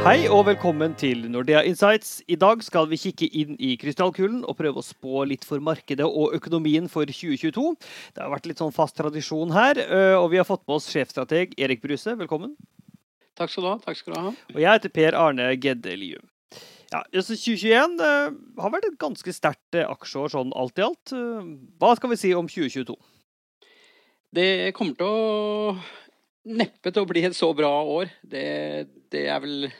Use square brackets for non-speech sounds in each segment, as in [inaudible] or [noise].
Hei og velkommen til Nordea Insights. I dag skal vi kikke inn i krystallkulen og prøve å spå litt for markedet og økonomien for 2022. Det har vært litt sånn fast tradisjon her, øh, og vi har fått med oss sjefstrateg Erik Bruse. Velkommen. Takk skal du ha. takk skal du ha. Og jeg heter Per Arne Gedde Lium. Ja, altså 2021 øh, har vært et ganske sterkt øh, aksjeår sånn alt i alt. Hva skal vi si om 2022? Det kommer til å neppe til å bli et så bra år. Det, det er vel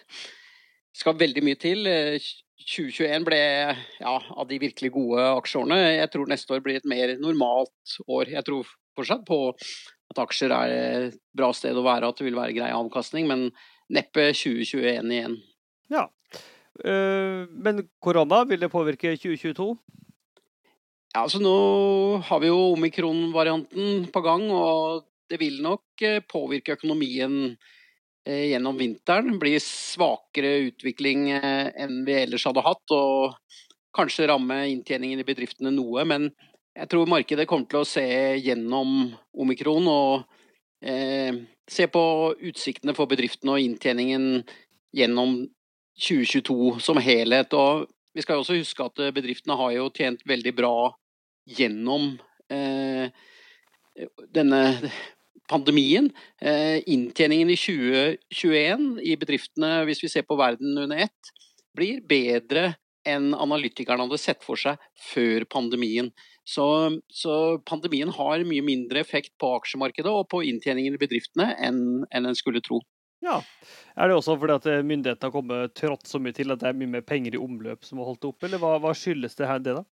skal veldig mye til. Eh, 2021 ble ja, av de virkelig gode aksjeårene. Jeg tror neste år blir et mer normalt år. Jeg tror fortsatt på at aksjer er et bra sted å være, at det vil være grei avkastning, men neppe 2021 igjen. Ja. Øh, Men korona, vil det påvirke 2022? Ja, altså Nå har vi jo omikron-varianten på gang, og det vil nok eh, påvirke økonomien eh, gjennom vinteren. Bli svakere utvikling eh, enn vi ellers hadde hatt, og kanskje ramme inntjeningen i bedriftene noe. Men jeg tror markedet kommer til å se gjennom omikron og eh, se på utsiktene for bedriftene og inntjeningen gjennom 2022 som helhet. Og vi skal også huske at bedriftene har jo tjent veldig bra gjennom eh, denne pandemien. Eh, inntjeningen i 2021 i bedriftene, hvis vi ser på verden under ett, blir bedre enn analytikerne hadde sett for seg før pandemien. Så, så pandemien har mye mindre effekt på aksjemarkedet og på inntjeningen i bedriftene enn, enn en skulle tro. Ja. Er det også fordi at eh, myndighetene har kommet trått så mye til at det er mye mer penger i omløp som har holdt det oppe, eller hva, hva skyldes det her, det da?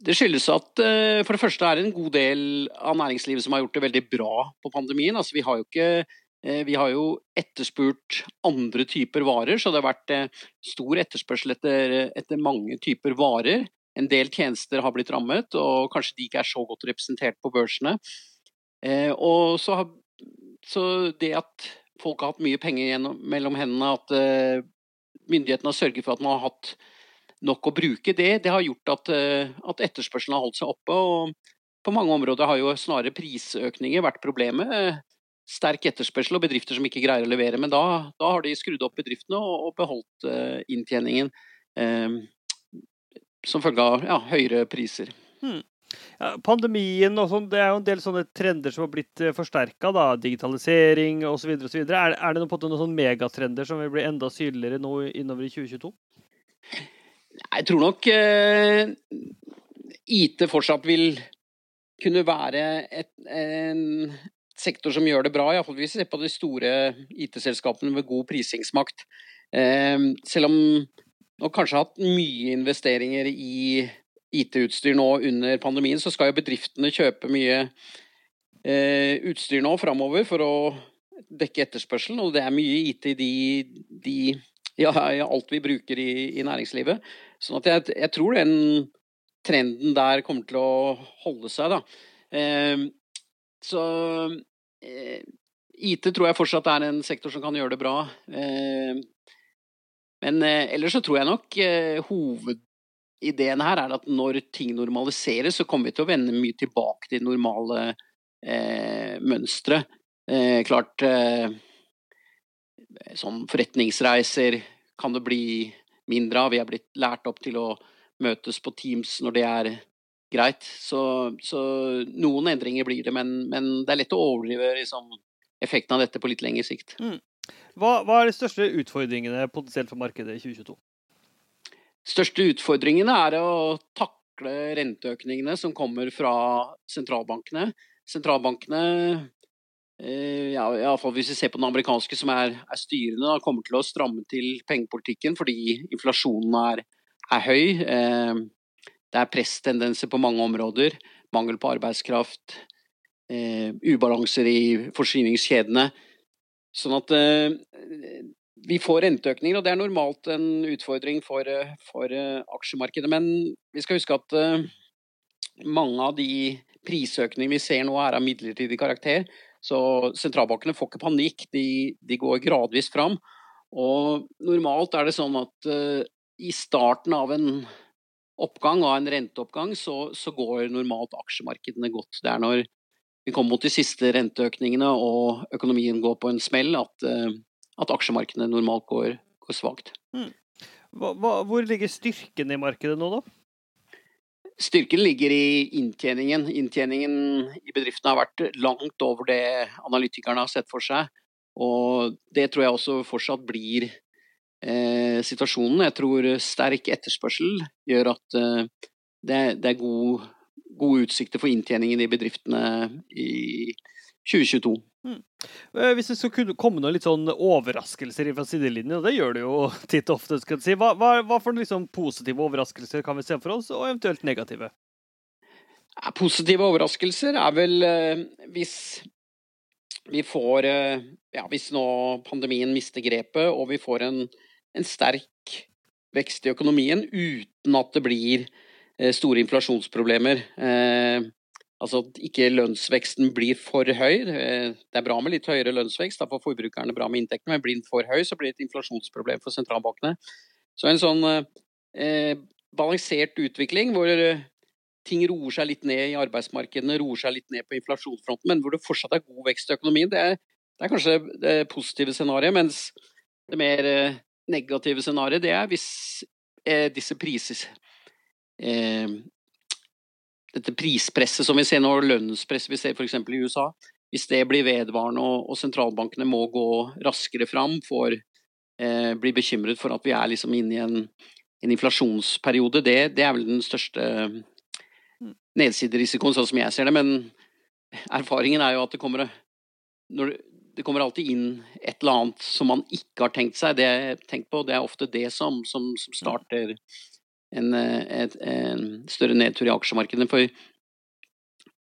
Det skyldes at eh, for det første er det en god del av næringslivet som har gjort det veldig bra på pandemien. Altså, vi har ikke eh, vi har jo etterspurt andre typer varer, så det har vært eh, stor etterspørsel etter, etter mange typer varer. En del tjenester har blitt rammet, og kanskje de ikke er så godt representert på børsene. Og så, så det at folk har hatt mye penger mellom hendene, at myndighetene har sørget for at man har hatt nok å bruke, det, det har gjort at, at etterspørselen har holdt seg oppe. og På mange områder har jo snarere prisøkninger vært problemet. Sterk etterspørsel og bedrifter som ikke greier å levere. Men da, da har de skrudd opp bedriftene og, og beholdt uh, inntjeningen uh, som følge av ja, høyere priser. Hmm. Ja, pandemien og sånn, det er jo en del sånne trender som har blitt forsterka. Digitalisering osv. Er, er det noen, noen sånne megatrender som vil bli enda synligere nå innover i 2022? Jeg tror nok eh, IT fortsatt vil kunne være et, en sektor som gjør det bra, iallfall hvis vi ser på de store IT-selskapene med god prisingsmakt. Eh, selv om man kanskje har hatt mye investeringer i IT-utstyr nå under pandemien, så skal jo bedriftene kjøpe mye eh, utstyr nå framover for å dekke etterspørselen, og det er mye IT i de, de ja, alt vi bruker i, i næringslivet. Sånn at jeg, jeg, tror den trenden der kommer til å holde seg, da. Eh, så eh, IT tror jeg fortsatt er en sektor som kan gjøre det bra. Eh, men ellers så tror jeg nok hovedideen her er at når ting normaliseres, så kommer vi til å vende mye tilbake til normale eh, mønstre. Eh, klart eh, sånn forretningsreiser kan det bli mindre av. Vi er blitt lært opp til å møtes på Teams når det er greit. Så, så noen endringer blir det, men, men, det er lett å overdrive liksom, effekten av dette på litt lengre sikt. Mm. Hva, hva, er de største utfordringene potensielt for markedet i 2022? største utfordringene er å takle renteøkningene som kommer fra sentralbankene. Sentralbankene ja, i alle fall hvis vi ser på den amerikanske, som er, er styrende, da, kommer til å stramme til pengepolitikken fordi inflasjonen er, er høy. Eh, det er presstendenser på mange områder. Mangel på arbeidskraft. Eh, ubalanser i forsyningskjedene. Sånn at eh, vi får renteøkninger, og det er normalt en utfordring for, for uh, aksjemarkedet. Men vi skal huske at uh, mange av de prisøkningene vi ser nå, er av midlertidig karakter. Så sentralbankene får ikke panikk, de, de, går gradvis fram. Og normalt er det sånn at uh, i starten av en oppgang, av en renteoppgang, så, så, går normalt aksjemarkedene godt. Det er når vi kommer mot de siste renteøkningene og økonomien går på en smell, at, uh, at aksjemarkedene normalt går, går svakt. Mm. Hvor ligger styrken i markedet nå, da? Styrken ligger i inntjeningen. Inntjeningen i bedriftene har vært langt over det analytikerne har sett for seg. Og det tror jeg også fortsatt blir eh, situasjonen. Jeg tror sterk etterspørsel gjør at eh, det, det, er god, gode utsikter for inntjeningen i bedriftene i 2022. Mm. Eh, hvis det skulle komme noen litt sånn overraskelser fra sidelinjen, og det gjør det jo [laughs] titt og ofte, skal jeg si. hva, hva, hva for liksom positive overraskelser kan vi se for oss, og eventuelt negative? Positive overraskelser er vel eh, hvis vi får eh, Ja, hvis nå pandemien mister grepet, og vi får en, en sterk vekst i økonomien uten at det blir store inflasjonsproblemer. Eh, Altså at ikke lønnsveksten blir for høy. Det er bra med litt høyere lønnsvekst, da får forbrukerne bra med inntektene, men blir den for høy, så blir det et inflasjonsproblem for sentralbankene. Så en sånn eh, balansert utvikling hvor eh, ting roer seg litt ned i arbeidsmarkedene, roer seg litt ned på inflasjonsfronten, men hvor det fortsatt er god vekst i økonomien, det er, det er kanskje det positive scenarioet. Mens det mer eh, negative scenarioet, det er hvis eh, disse prises eh, dette prispresset som vi ser nå, lønnspresset vi ser f.eks. i USA, hvis det blir vedvarende og, sentralbankene må gå raskere fram, for, eh, bli bekymret for at vi er liksom inne i en, en inflasjonsperiode, det, det, er vel den største mm. nedsiderisikoen, sånn som jeg ser det. Men erfaringen er jo at det kommer, når, det kommer alltid inn et eller annet som man ikke har tenkt seg. Det, tenkt på, det er ofte det som, som, som starter en, eh, et, en større nedtur i aksjemarkedene. For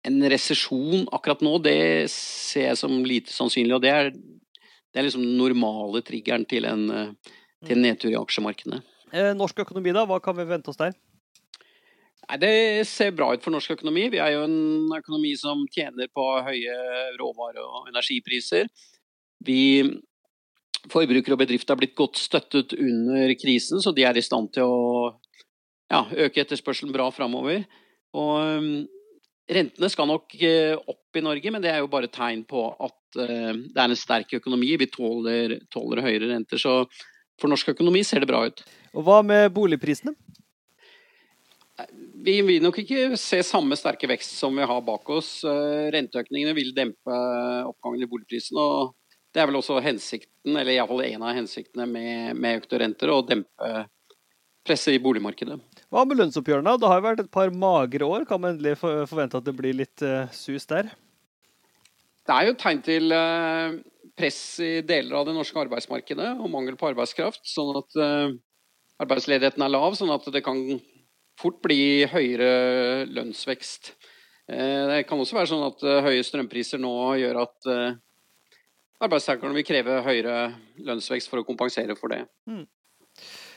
en resesjon akkurat nå, det ser jeg som lite sannsynlig. Og det er, det er liksom den normale triggeren til en, eh, til en mm. nedtur i aksjemarkedene. Eh, norsk økonomi, da? Hva kan vi vente oss der? Nei, Det ser bra ut for norsk økonomi. Vi er jo en økonomi som tjener på høye råvare- og energipriser. Vi Forbrukere og bedrifter har blitt godt støttet under krisen, så de er i stand til å ja, øke etterspørselen bra framover. Og um, rentene skal nok uh, opp i Norge, men det er jo bare tegn på at uh, det er en sterk økonomi. Vi tåler, tåler høyere renter. Så for norsk økonomi ser det bra ut. Og hva med boligprisene? Vi vil nok ikke se samme sterke vekst som vi har bak oss. Uh, renteøkningene vil dempe oppgangen i boligprisen. og Det er vel også hensikten, eller iallfall en av hensiktene med, med økte renter, å dempe presset i boligmarkedet. Hva med lønnsoppgjørene? Det har jo vært et par magre år. Kan man endelig forvente at det blir litt uh, sus der? Det er jo tegn til uh, press i deler av det norske arbeidsmarkedet og mangel på arbeidskraft. Sånn at uh, arbeidsledigheten er lav, sånn at det kan fort bli høyere lønnsvekst. Det kan også være sånn at høye strømpriser nå gjør at arbeidstakerne vil kreve høyere lønnsvekst for å kompensere for det. Mm.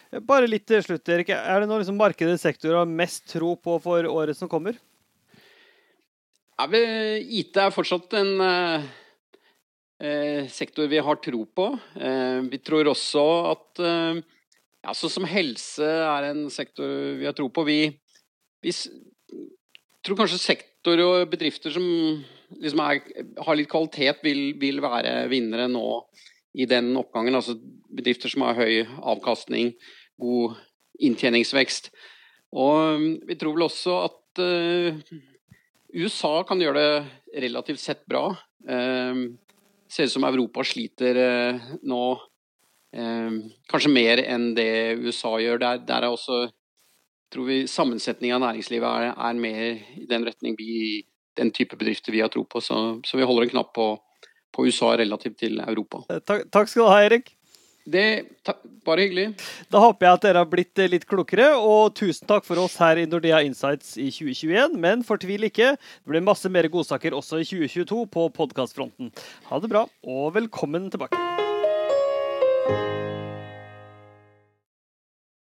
Bare litt til slutt, Erik. Er det noe liksom markedet sektor har mest tro på for året som kommer? Ja, IT er fortsatt en eh, sektor vi har tro på. Eh, vi tror også at eh, ja, sånn som helse er en sektor vi har tro på. Vi, vi tror kanskje sektor og bedrifter som liksom er, har litt kvalitet, vil, vil være vinnere nå i den oppgangen. Altså bedrifter som har høy avkastning, god inntjeningsvekst. Og um, vi tror vel også at uh, USA kan gjøre det relativt sett bra. Uh, ser ut som Europa sliter uh, nå uh, kanskje mer enn det USA gjør. Der, der er også tror vi sammensetningen av næringslivet er, er, mer i den retning vi, den type bedrifter vi har tro på. Så, så vi holder en knapp på, på USA relativt til Europa. Takk, takk skal du ha, Erik. Det Bare hyggelig. Da håper jeg at dere har blitt eh, litt klokere, og tusen takk for oss her i Nordea Insights i 2021. Men fortvil ikke, det blir masse mer godsaker også i 2022 på podkastfronten. Ha det bra, og velkommen tilbake.